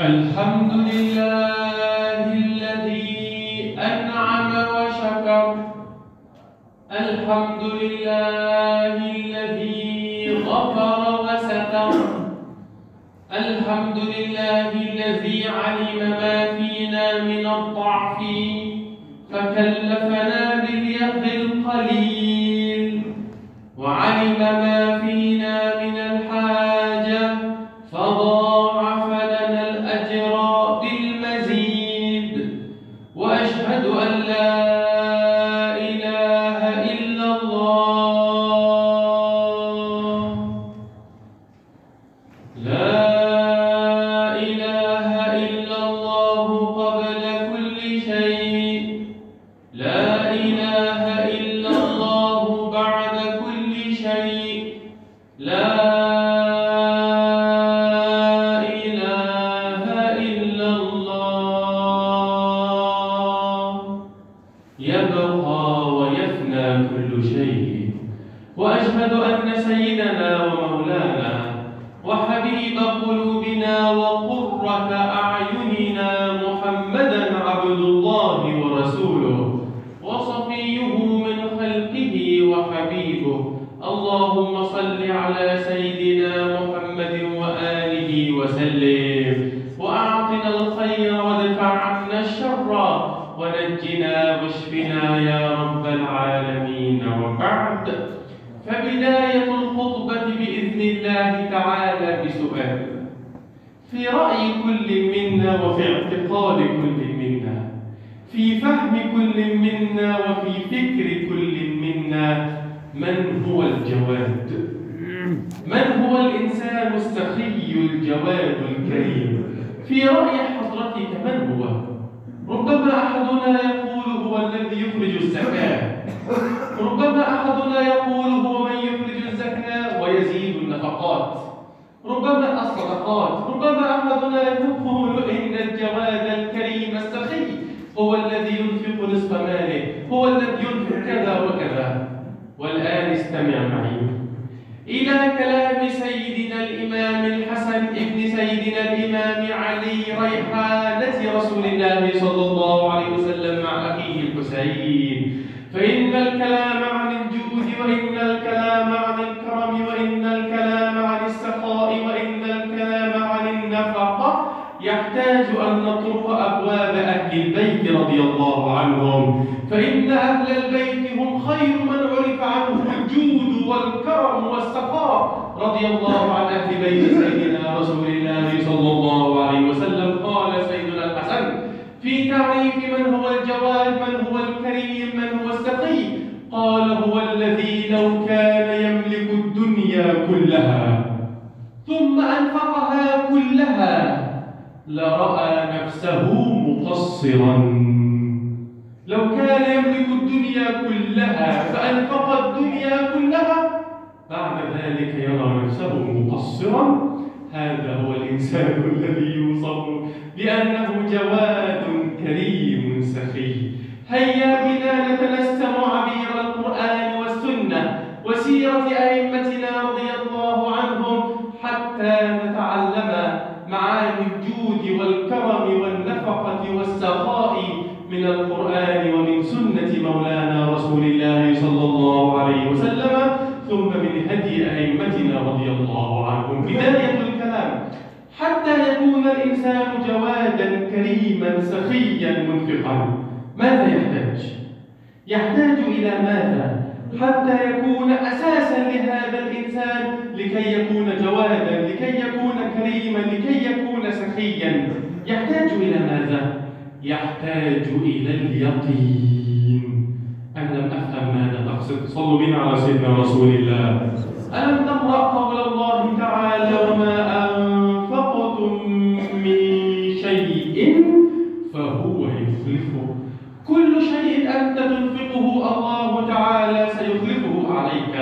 الحمد لله الذي أنعم وشكر. الحمد لله الذي غفر وستر. الحمد لله الذي علم ما فينا من الضعف. فكلفنا باليد القليل. وعلم ما فينا فبداية الخطبة بإذن الله تعالى بسؤال. في رأي كل منا وفي اعتقاد كل منا في فهم كل منا وفي فكر كل منا من هو الجواد؟ من هو الإنسان السخي الجواد الكريم؟ في رأي حضرتك من هو؟ ربما أحدنا يقول الذي يخرج الزكاة. ربما أحدنا يقول هو من يخرج الزكاة ويزيد النفقات. ربما الصدقات. ربما أحدنا يقول إن الجواد الكريم السخي. هو الذي ينفق نصف ماله. هو الذي ينفق كذا وكذا. والآن استمع معي. إلى كلام سيدنا الإمام الحسن ابن سيدنا الإمام علي ريحانة رسول الله صلى الله عليه وسلم مع أخيه الحسين. فإن الكلام عن الجود وإن الكلام عن الكرم وإن الكلام عن السخاء وإن الكلام عن النفقة يحتاج أن نطرق أبواب أهل البيت رضي الله عنهم. فإن أهل البيت هم خير من عرف عنه الجود والكرم والسخاء رضي الله عن أهل بيت سيدنا رسول الله صلى الله عليه وسلم. قال سيدنا الحسن في تعريف من هو الجواد من هو الكريم من هو السخي قال هو الذي لو كان يملك الدنيا كلها ثم أنفقها كلها لرأى نفسه مقصرا. لو كان يملك الدنيا كلها فأنفق الدنيا كلها بعد ذلك يرى نفسه مقصرا. هذا هو الإنسان الذي يوصف بأنه جواد كريم سخي. هيا بنا نتنسم عبير القرآن والسنة وسيرة أئمتنا رضي الله عنهم حتى نتعلم معاني الجود والكرم والنفقة والسخاء من القرآن أئمتنا رضي الله عنهم بداية الكلام. حتى يكون الإنسان جوادا كريما سخيا منفقا. ماذا يحتاج؟ يحتاج إلى ماذا؟ حتى يكون أساسا لهذا الإنسان لكي يكون جوادا لكي يكون كريما لكي يكون سخيا. يحتاج إلى ماذا؟ يحتاج إلى اليقين. أنا لم أفهم ماذا تقصد؟ صلوا بنا على سيدنا رسول الله. ألم تقرأ قول الله تعالى وما أنفقتم من شيء فهو يخلفه. كل شيء أنت تنفقه الله تعالى سيخلفه عليك.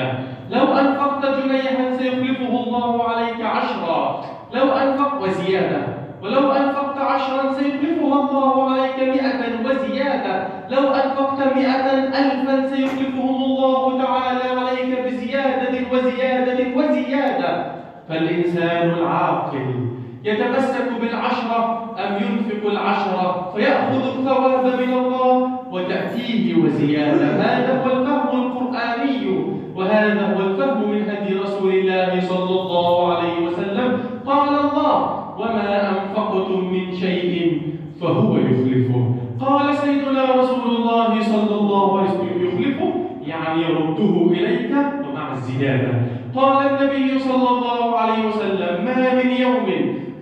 لو أنفقت جنيها سيخلفه الله عليك عشرا. لو أنفق وزيادة. ولو أنفقت عشرا سيخلفها الله عليك مئة وزيادة. لو أنفقت مئة ألفا سيخلفهم الله تعالى عليك بزيادة وزيادة وزيادة فالإنسان العاقل. يتمسك بالعشرة أم ينفق العشرة؟ فيأخذ الثواب من الله وتأتيه وزيادة. هذا هو الفهم القرآني. وهذا هو الفهم من هدي رسول الله صلى الله عليه وسلم. قال الله وما أنفقتم من شيء فهو يخلفه. قال سيدنا رسول الله صلى الله عليه وسلم يخلفه يعني يرده إليك ومع الزيادة. قال النبي صلى الله عليه وسلم ما من يوم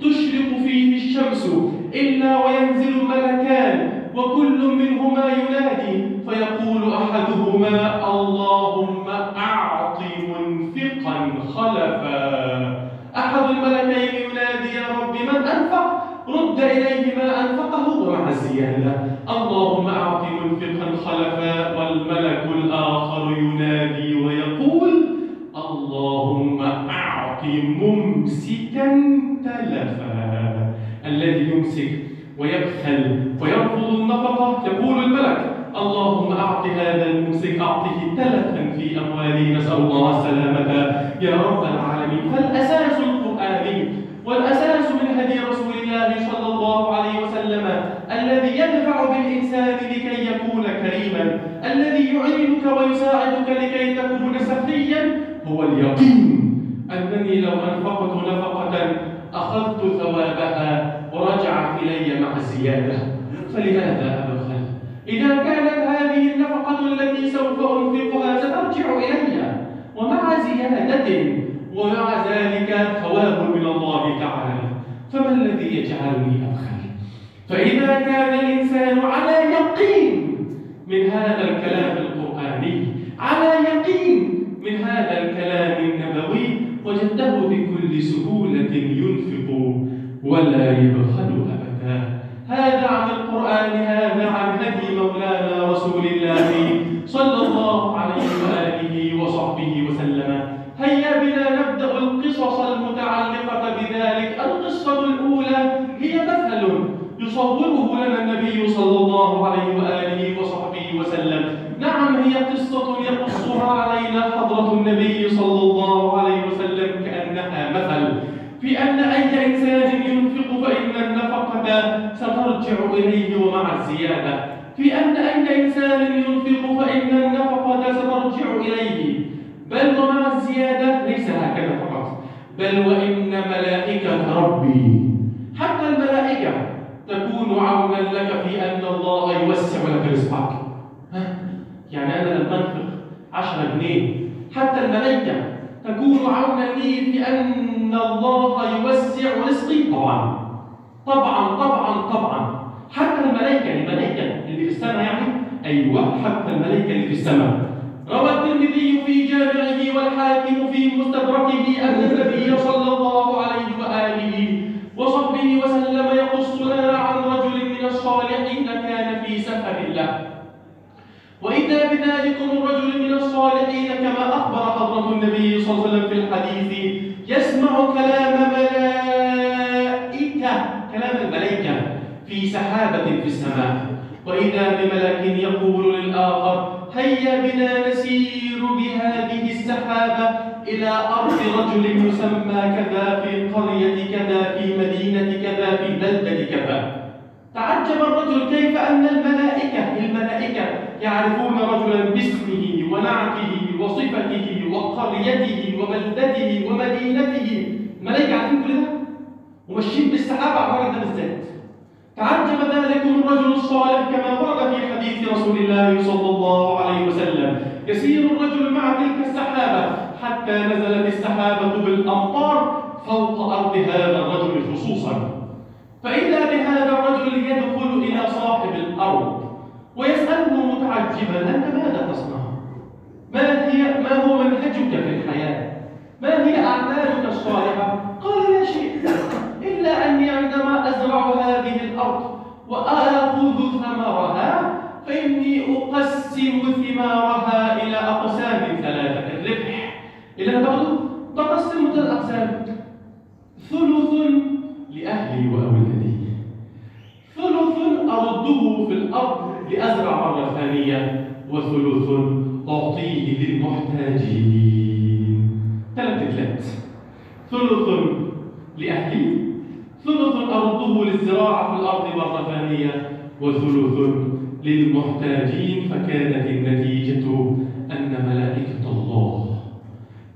تشرق فيه الشمس إلا وينزل ملكان وكل منهما ينادي فيقول أحدهما اللهم أعط منفقا خلفا. أحد الملكين ينادي يا رب من أنفق؟ رد إليه ما أنفقه. ومع الزيادة اللهم أعط منفقا خلفا والملك الآخر ينادي ويقول اللهم أعط ممسكا تلفا الذي يمسك ويبخل ويرفض النفقة يقول الملك اللهم أعط هذا الممسك أعطه تلفا في أمواله نسأل الله السلامة يا رب العالمين فالأساس القرآني والأساس من هدي رسول الله صلى الله عليه وسلم الذي يدفع بالإنسان لكي يكون كريما الذي يعينك ويساعدك لكي تكون سخيا هو اليقين أنني لو أنفقت نفقة أخذت ثوابها ورجعت إلي مع الزيادة فلماذا أبخل؟ إذا كانت هذه النفقة التي سوف أنفقها سترجع إلي ومع زيادة ومع ذلك ثواب من الله تعالى فما الذي يجعلني أبخل؟ فإذا كان الإنسان على يقين من هذا الكلام القرآني على يقين من هذا الكلام النبوي وجدته بكل سهولة ينفق ولا يبخل أبدا. هذا عن القرآن هذا عن هدي مولانا رسول الله صلى الله عليه وآله وصحبه وسلم. هيا بنا نبدأ القصص المتعلقة بذلك. القصة الأولى هي مثل يصوره لنا النبي صلى الله عليه وآله وصحبه وسلم. نعم هي قصة يقصها علينا حضرة النبي صلى الله عليه وسلم كأنها مثل. في أن أي إنسان ينفق فإن النفقة سترجع إليه ومع الزيادة. في أن أي إنسان ينفق فإن النفقة سترجع إليه. بل ومع الزيادة ليس هكذا فقط. بل وإن ملائكة ربي. حتى الملائكة تكون عونا لك في أن الله يوسع لك رزقك. يعني أنا لما أنفق 10 جنيه حتى الملائكة تكون عونا لي في أن الله يوسع رزقي. طبعا طبعا طبعا طبعا. حتى الملائكة الملائكة اللي في السماء يعني؟ أيوة حتى الملائكة اللي في السماء. روى الترمذي في جامعه والحاكم في مستدركه أن النبي صلى الله عليه وآله وصحبه وسلم يقص لنا عن رجل من الصالحين كان في سفر له. وإذا بذلكم الرجل من الصالحين كما أخبر حضرة النبي صلى الله عليه وسلم في الحديث يسمع كلام ملائكة كلام الملائكة في سحابة في السماء. وإذا بملك يقول للآخر هيا بنا نسير بهذه السحابة إلى أرض رجل يسمى كذا في قرية كذا في مدينة كذا في بلدة كذا. تعجب الرجل كيف أن الملائكة يعرفون رجلا باسمه ونعته وصفته وقريته وبلدته ومدينته. الملائكة عارفين كل ده؟ وماشيين بالسحابة الراجل ده بالذات تعجب ذلكم الرجل الصالح كما ورد في حديث رسول الله صلى الله عليه وسلم. يسير الرجل مع تلك السحابة حتى نزلت السحابة بالأمطار فوق أرض هذا الرجل خصوصا. فإذا بهذا الرجل يدخل إلى صاحب الأرض ويسأله متعجبا أنت ماذا تصنع؟ ما هي ما هو منهجك في الحياة؟ ما هي أعمالك الصالحة؟ قال لا شيء إلا أني عندما أزرع هذه الأرض وآخذ ثمرها فإني أقسم ثمارها إلى أقسام ثلاثة الربح إلى بعض للمحتاجين ثلاث ثلاث ثلث لأهلي ثلث أرده للزراعة في الأرض ثانية وثلث للمحتاجين فكانت النتيجة أن ملائكة الله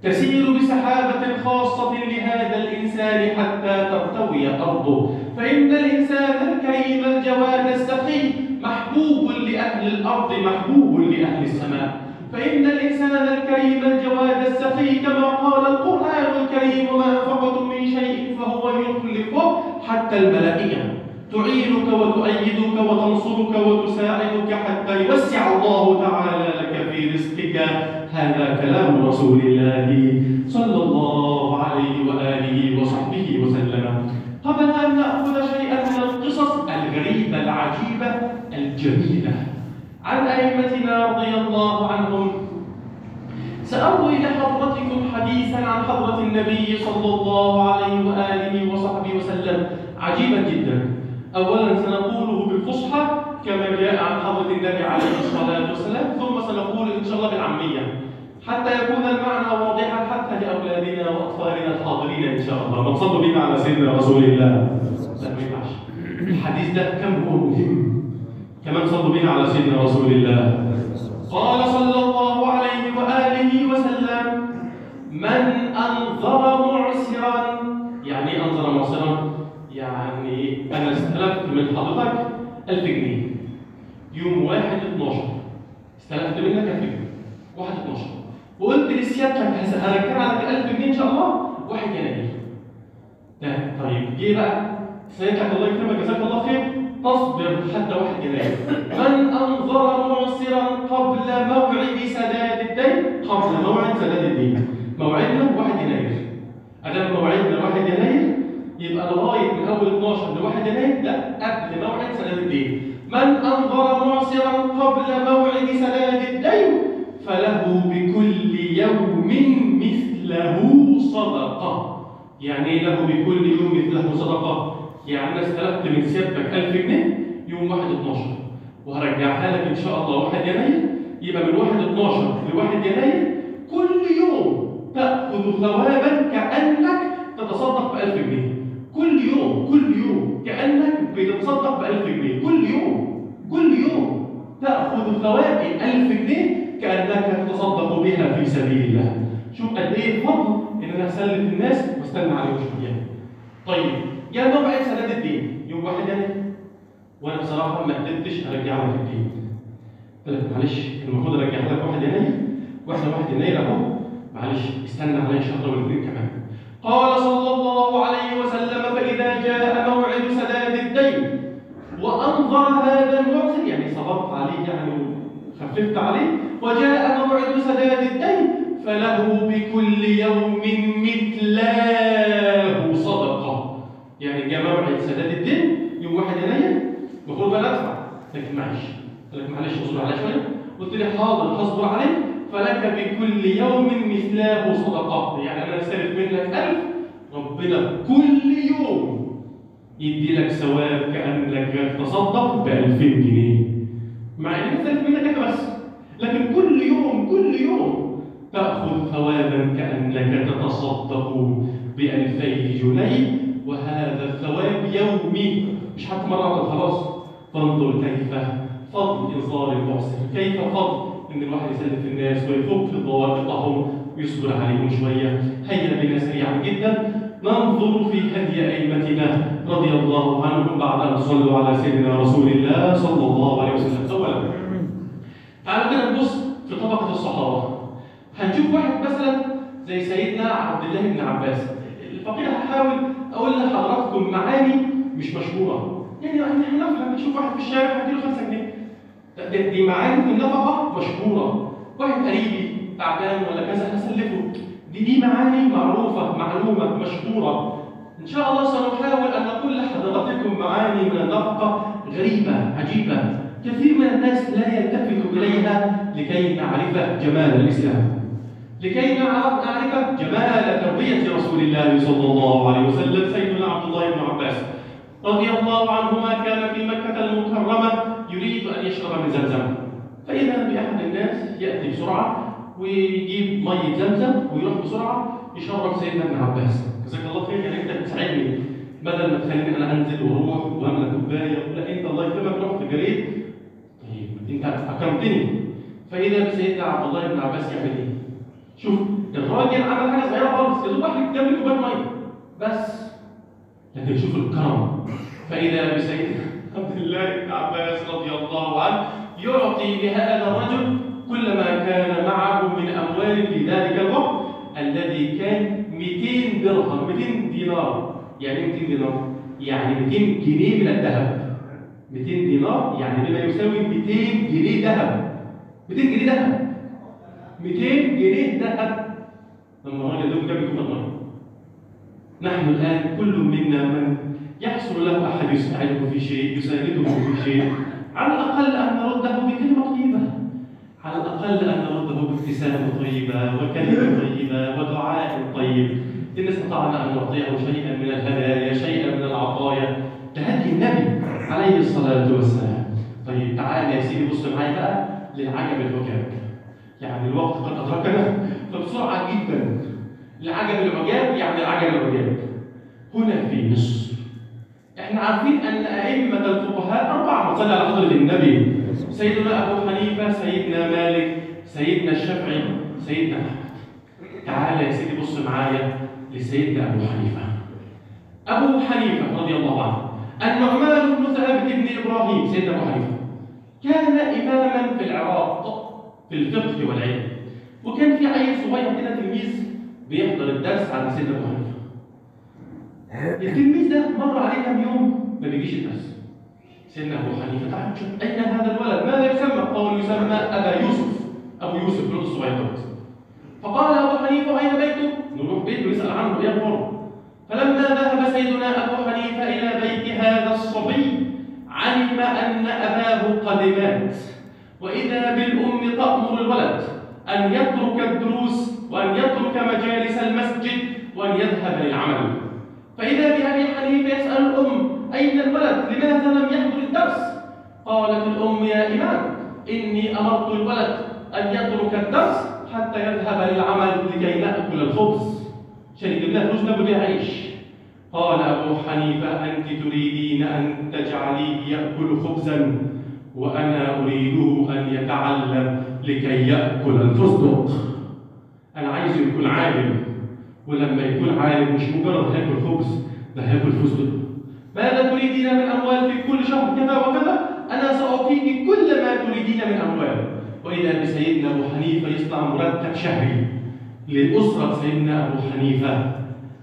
تسير بسحابة خاصة لهذا الإنسان حتى ترتوي أرضه. فإن الإنسان الكريم الجواد السخي محبوب لأهل الأرض محبوب لأهل السماء. فإن الإنسان الكريم الجواد السخي كما قال القرآن الكريم وما أنفقتم من شيء فهو يخلفه حتى الملائكة تعينك وتؤيدك وتنصرك وتساعدك حتى يوسع الله تعالى لك في رزقك. هذا كلام رسول الله صلى الله عليه وآله وصحبه وسلم. قبل أن نأخذ شيئا من القصص الغريبة العجيبة الجميلة. عن أئمتنا رضي الله عنهم. سأروي لحضرتكم حديثا عن حضرة النبي صلى الله عليه وآله وصحبه وسلم. عجيبا جدا. أولا سنقوله بالفصحى كما جاء عن حضرة النبي عليه الصلاة والسلام ثم سنقول إن شاء الله بالعامية. حتى يكون المعنى واضحا حتى لأولادنا وأطفالنا الحاضرين إن شاء الله. نصلوا بنا على سيدنا رسول الله. لا ما الحديث ده كم هو مهم؟ كمان صلوا بنا على سيدنا رسول الله. قال صلى الله عليه وآله وسلم من أنظر معسرا يعني إيه أنظر معسرا يعني أنا استلفت من حضرتك 1000 جنيه. يوم 1 12 استلفت منك 1000 جنيه. 1 12 وقلت لسيادتك هرجع لك 1000 جنيه إن شاء الله؟ 1 يناير طيب جه بقى سيادتك الله يكرمك جزاك الله خير. تصبر حتى 1 يناير من أنظر معسرا قبل موعد سداد الدين؟ قبل موعد سداد الدين. موعدنا 1 يناير أدام موعدنا 1 يناير يبقى لغايه من أول 12 ل 1 يناير لا قبل موعد سداد الدين. من أنظر معسرا قبل موعد سداد الدين؟ فله بكل يوم مثله صدقة. يعني له بكل يوم مثله صدقة. يعني أنا استلفت من سيادتك 1000 جنيه يوم 1 12 وهرجعها لك إن شاء الله 1 يناير يبقى من 1 12 ل 1 يناير كل يوم تأخذ ثوابا كأنك تتصدق ب 1000 جنيه. كل يوم كل يوم كأنك بتتصدق ب 1000 جنيه. كل يوم كل يوم تأخذ ثواب 1000 جنيه كأنك تتصدق بها في سبيل الله. شوف قد إيه الفضل إن أنا أسلف الناس وأستنى عليهم شوية. طيب جاء موعد سداد الدين. يوم 1 يناير وأنا بصراحة ما قدرتش أرجع لك الدين. قلت لك معلش المفروض أرجع لك 1 يناير وإحنا 1 يناير أهو. معلش استنى عليا شهر ولا اتنين كمان. قال صلى الله عليه وسلم فإذا جاء موعد سداد الدين وأنظر هذا المعسر يعني صبرت عليه يعني خففت عليه. وجاء موعد سداد الدين فله بكل يوم مثلاه صدقة يعني جاء موعد سداد الدين يوم 1 يناير المفروض أنا ادفع لكن معلش قلت لك معلش اصبر عليا شوية. قلت لي حاضر هصبر عليك فلك بكل يوم مثلاه صدقة. يعني أنا أستلف منك ألف ربنا كل يوم يدي لك ثواب كأنك تصدق بألفين جنيه. مع إن أستلف منك أنت بس. لكن كل يوم كل يوم تأخذ ثوابا كأنك تتصدق جنيه. وهذا الثواب يومي مش حتى مرة واحدة خلاص. فانظر كيف فضل إنصار المعسر كيف فضل إن الواحد يسلف الناس ويفك ضوابطهم ويصبر عليهم شوية. هيا بنا سريعا جدا. ننظر في هدي أئمتنا رضي الله عنهم بعد أن صلوا على سيدنا رسول الله صلى الله عليه وسلم. اولا تعالوا كده نبص في طبقة الصحابة. هنشوف واحد مثلا زي سيدنا عبد الله بن عباس. الفقيه هحاول أقول لحضراتكم معاني مش مشهورة. يعني إحنا نفهم نشوف واحد في الشارع هديله 5 جنيه. دي, دي معاني النفقة مشهورة. واحد قريبي تعبان ولا كذا هسلفه. دي دي معاني معروفة معلومة مشهورة. إن شاء الله سنحاول أن نقول لحضراتكم معاني من النفقة غريبة عجيبة. كثير من الناس لا يلتفت إليها لكي نعرف جمال الإسلام. لكي نعرف جمال تربية رسول الله صلى الله عليه وسلم سيدنا عبد الله بن عباس. رضي الله عنهما كان في مكة المكرمة يريد أن يشرب من زمزم. فإذا بأحد الناس يأتي بسرعة ويجيب مية زمزم ويروح بسرعة يشرب سيدنا ابن عباس. جزاك الله خير يعني أنت بتساعدني. بدل ما تخليني أنا أنزل وأروح واملى كوباية لا انت الله يكرمك رحت جريت طيب إنت أكرمتني. فإذا بسيدنا عبد الله بن عباس يعمل إيه؟ شوف الراجل عمل حاجة صغيرة خالص يا دوب واحد جاب لي كوباية ميه بس. لكن شوف الكرم. فإذا بسيدنا عبد الله بن عباس رضي الله عنه يعطي لهذا الرجل كل ما كان معه من أموال في ذلك الوقت الذي كان 200 درهم 200 دينار. يعني إيه 200 دينار؟ يعني 200 جنيه من الذهب. 200 دينار يعني بما يساوي 200 جنيه ذهب. 200 جنيه ذهب. 200 جنيه ذهب. لما الراجل ده جاب يكون الميه نحن الآن كل منا من يحصل له أحد يساعده في شيء يسانده في شيء. على الأقل أن نرده بكلمة طيبة. على الأقل أن نرده بابتسامة طيبة وكلمة طيبة ودعاء طيب. إن استطعنا أن نعطيه شيئا من الهدايا شيئا من العطايا. لهدي النبي عليه الصلاة والسلام. طيب تعال يا سيدي بص معايا بقى للعجب العجاب يعني الوقت قد أدركنا العجب العجاب هنا في مصر إحنا عارفين أن أئمة الفقهاء أربعة. صلى على حضرة النبي. سيدنا أبو حنيفة سيدنا مالك سيدنا الشافعي سيدنا أحمد. تعال يا سيدي بص معايا لسيدنا أبو حنيفة. أبو حنيفة رضي الله عنه. النعمان بن ثابت بن إبراهيم. سيدنا أبو حنيفة. كان إماما في العراق في الفقه والعلم. وكان في عيل صغير كده تلميذ بيحضر الدرس عند سيدنا أبو حنيفة. التلميذ ده مر عليه كام يوم؟ ما بيجيش الدرس سيدنا أبو حنيفة تعال شوف أين هذا الولد؟ ماذا يسمى؟ قالوا يسمى أبا يوسف. أبو يوسف الولد الصغير دوت فقال أبو حنيفة أين بيته؟ نروح بيته نسأل عنه اخباره فلما ذهب سيدنا أبو حنيفة إلى بيت هذا الصبي علم أن أباه قد مات. وإذا بالأم تأمر الولد أن يترك الدروس وأن يترك مجالس المسجد وأن يذهب للعمل. فإذا بأبي حنيفة يسأل الأم أين الولد؟ لماذا لم يحضر الدرس؟ قالت الأم يا إمام إني أمرت الولد أن يترك الدرس حتى يذهب للعمل لكي نأكل الخبز يجيب لنا فلوس ناكل بيها عيش قال أبو حنيفة أنت تريدين أن تجعليه يأكل خبزا وأنا أريده أن يتعلم لكي يأكل الفستق أنا عايزه يكون عالم ولما يكون عالم مش مجرد هياكل خبز ده هياكل فستق ماذا تريدين من أموال في كل شهر كذا وكذا؟ أنا سأعطيك كل ما تريدين من أموال. وإذا بسيدنا أبو حنيفة يصنع مرتب شهري لأسرة سيدنا أبو حنيفة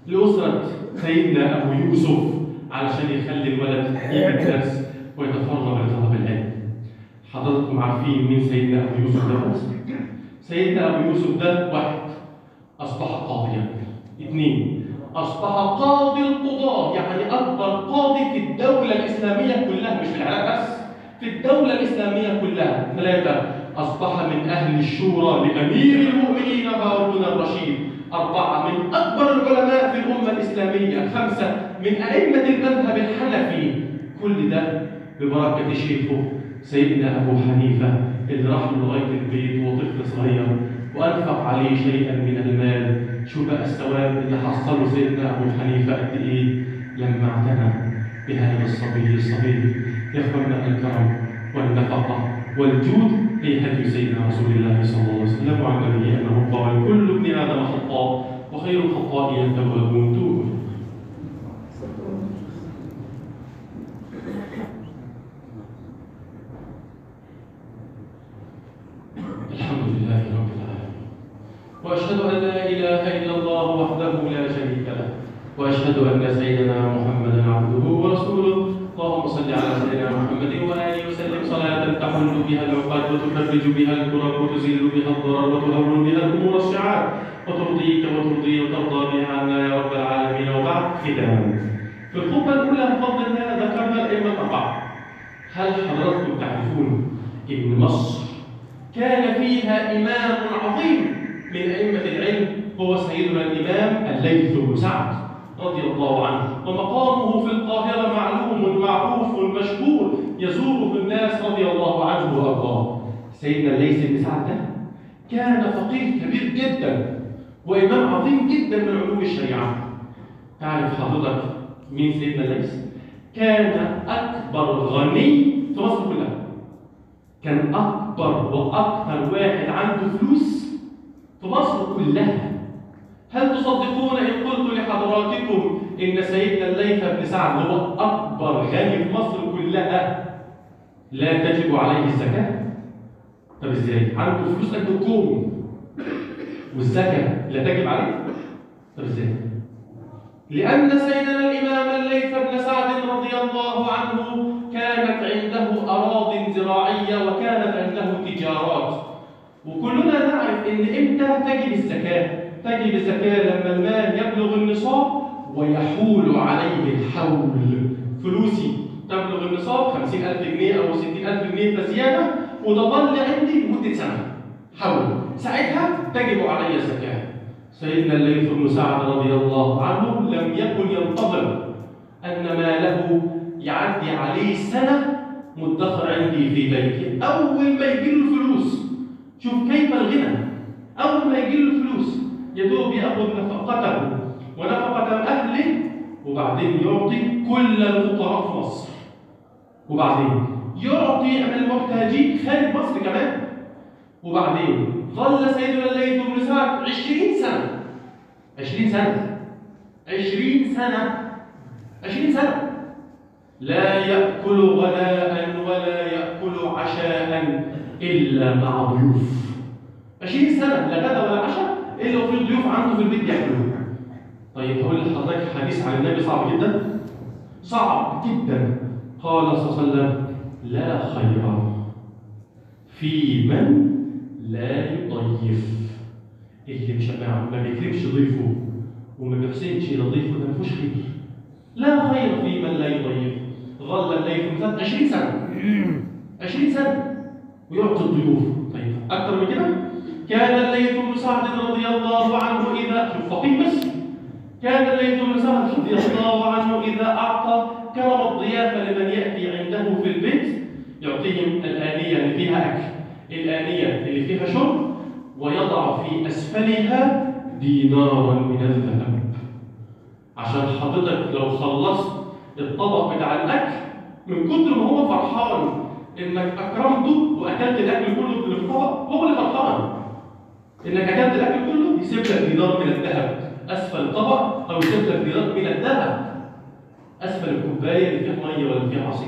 لأسرة سيدنا أبو يوسف علشان يخلي الولد يجي الدرس ويتفرغ لطلب العلم. حضراتكم عارفين مين سيدنا أبو يوسف ده؟ سيدنا أبو يوسف ده واحد أصبح قاضيا. اثنين. أصبح قاضي القضاة يعني أكبر قاضي في الدولة الإسلامية كلها مش في العراق بس في الدولة الإسلامية كلها. ثلاثة أصبح من أهل الشورى لأمير المؤمنين هارون الرشيد. أربعة من أكبر العلماء في الأمة الإسلامية. خمسة من أئمة المذهب الحنفي. كل ده ببركة شيخه سيدنا أبو حنيفة اللي راح لغاية البيت وطفل صغير. وأنفق عليه شيئا من المال. شوف بقى الثواب اللي حصله سيدنا أبو حنيفة قد إيه لما اعتنى بهذا الصبي الصغير يا اخوانا الكرم والنفقة والجود هي هدي سيدنا رسول الله صلى الله عليه وسلم وعن نبيه أنه قال كل ابن آدم خطاء وخير الخطائين التوابون توبوا الحمد لله رب العالمين واشهد ان لا اله الا الله وحده لا شريك له وأشهد أن سيدنا محمدا عبده ورسوله. اللهم صل على سيدنا محمد وآله وسلم. صلاة تحل بها العقد وتفرج بها الكرب وتزيل بها الضرر وتهون بها الأمور الصعاب وترضيك وترضي وترضى بها عنا يا رب العالمين. وبعد ختاما في الخطبة الأولى بفضل الله ذكرنا الأئمة الأربعة. هل حضراتكم تعرفون إن مصر كان فيها إمام عظيم من أئمة العلم؟ هو سيدنا الإمام الليث بن سعد. رضي الله عنه. ومقامه في القاهرة معلوم معروف مشهور. يزوره الناس رضي الله عنه وأرضاه. سيدنا الليث بن سعد ده كان فقيه كبير جدا وإمام عظيم جدا من علوم الشريعة. تعرف حضرتك مين سيدنا الليث كان أكبر غني في مصر كلها. كان أكبر وأكثر واحد عنده فلوس في مصر كلها. هل تصدقون إن قلت لحضراتكم إن سيدنا الليث بن سعد هو أكبر غني في مصر كلها لا تجب عليه الزكاة؟ طب إزاي؟ عنده فلوس قد الكوم والزكاة لا تجب عليه؟ طب إزاي؟ لأن سيدنا الإمام الليث بن سعد رضي الله عنه كانت عنده أراض زراعية وكانت عنده تجارات وكلنا نعرف إن إمتى تجب الزكاة تجب الزكاة لما المال يبلغ النصاب ويحول عليه الحول. فلوسي تبلغ النصاب 50000 جنيه أو 60000 جنيه فزيادة وتظل عندي لمدة سنة. حول. ساعتها تجب علي الزكاة. سيدنا الليث بن سعد رضي الله عنه لم يكن ينتظر أن ماله يعدي عليه سنة مدخر عندي في بيتي. أول ما يجي له الفلوس شوف كيف الغنى. أول ما يجي له الفلوس يدوب يأخذ نفقته. ونفقة أهله وبعدين يعطي كل الفقراء في مصر وبعدين يعطي المحتاجين خارج مصر كمان. وبعدين ظل سيدنا الليث بن سعد 20 سنة. 20 سنة. 20 سنة. 20 سنة. لا يأكل غداء ولا يأكل عشاء إلا مع ضيوف. 20 سنة. لا غدا ولا عشاء. إلا وفي ضيوف عنده في البيت ياكلوه طيب هقول لحضرتك حديث عن النبي صعب جدا. صعب جدا. قال صلى الله عليه وسلم لا خير في من لا يضيف. اللي مش ما بيكرمش ضيفه وما بيحسنش إلى ضيفه ده مفيهوش خير. لا خير في من لا يضيف. ظل الليل مثلا 20 سنة. 20 سنة. ويعطي الضيوف طيب أكثر من كده؟ كان الليث بن سعد رضي الله عنه شوف فقيه بس. كان الليث بن سعد رضي الله عنه إذا أعطى كرم الضيافه لمن يأتي عنده في البيت يعطيهم الآنية اللي فيها أكل الآنية اللي فيها شرب ويضع في أسفلها دينارا من الذهب. عشان حضرتك لو خلصت الطبق بتاع الأكل من كتر ما هو فرحان إنك أكرمته وأكلت الأكل كله في الطبق هو اللي فرحان. إنك أكلت الأكل كله يسيب لك دينار من الذهب أسفل الطبق أو يسيب لك دينار من الذهب. أسفل الكوباية اللي فيها مية ولا فيها عصير.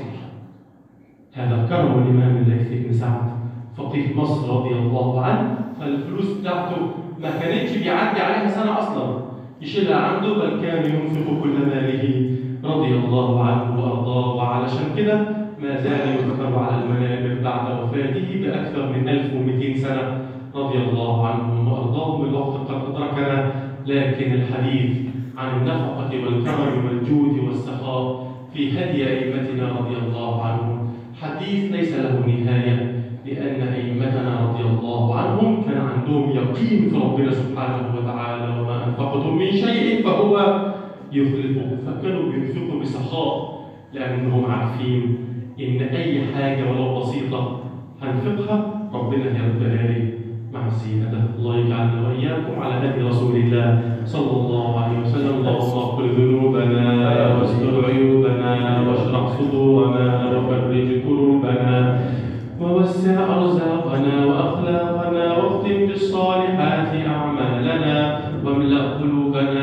هذا كرم الإمام الليث بن سعد فقيه مصر رضي الله عنه فالفلوس بتاعته ما كانتش بيعدي عليها سنة أصلا. يشيلها عنده بل كان ينفق كل ماله. رضي الله عنه وأرضاه وعلشان كده ما زال يذكر على المنابر بعد وفاته بأكثر من 1200 سنة. رضي الله عنه وأرضاه الوقت قد أدركنا لكن الحديث عن النفقة والكرم والجود والسخاء في هدي أئمتنا رضي الله عنهم حديث ليس له نهاية لأن أئمتنا رضي الله عنهم كان عندهم يقين في ربنا سبحانه وتعالى وما أنفقتم من شيء فهو يخلفه فكانوا بينفقوا بسخاء لأنهم عارفين إن أي حاجة ولو بسيطة هنفقها ربنا هيردها لي. الزيادة الله يجعلنا وإياكم على هدي رسول الله صلى الله عليه وسلم. اللهم اغفر ذنوبنا واستر عيوبنا واشرح صدورنا وفرج كروبنا ووسع أرزاقنا وأخلاقنا واختم بالصالحات أعمالنا واملأ قلوبنا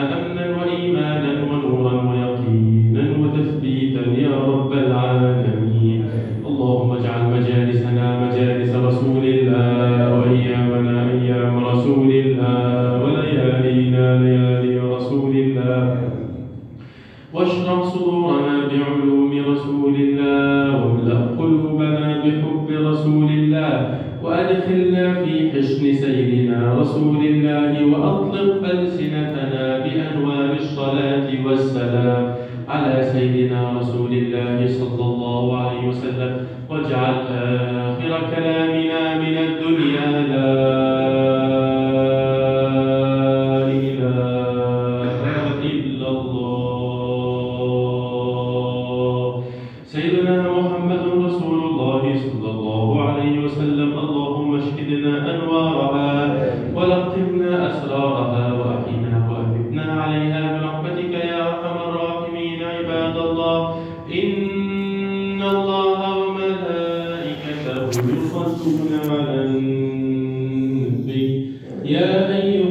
وأدخلنا في حسن سيدنا رسول الله وأطلق ألسنتنا على النبي يا أيها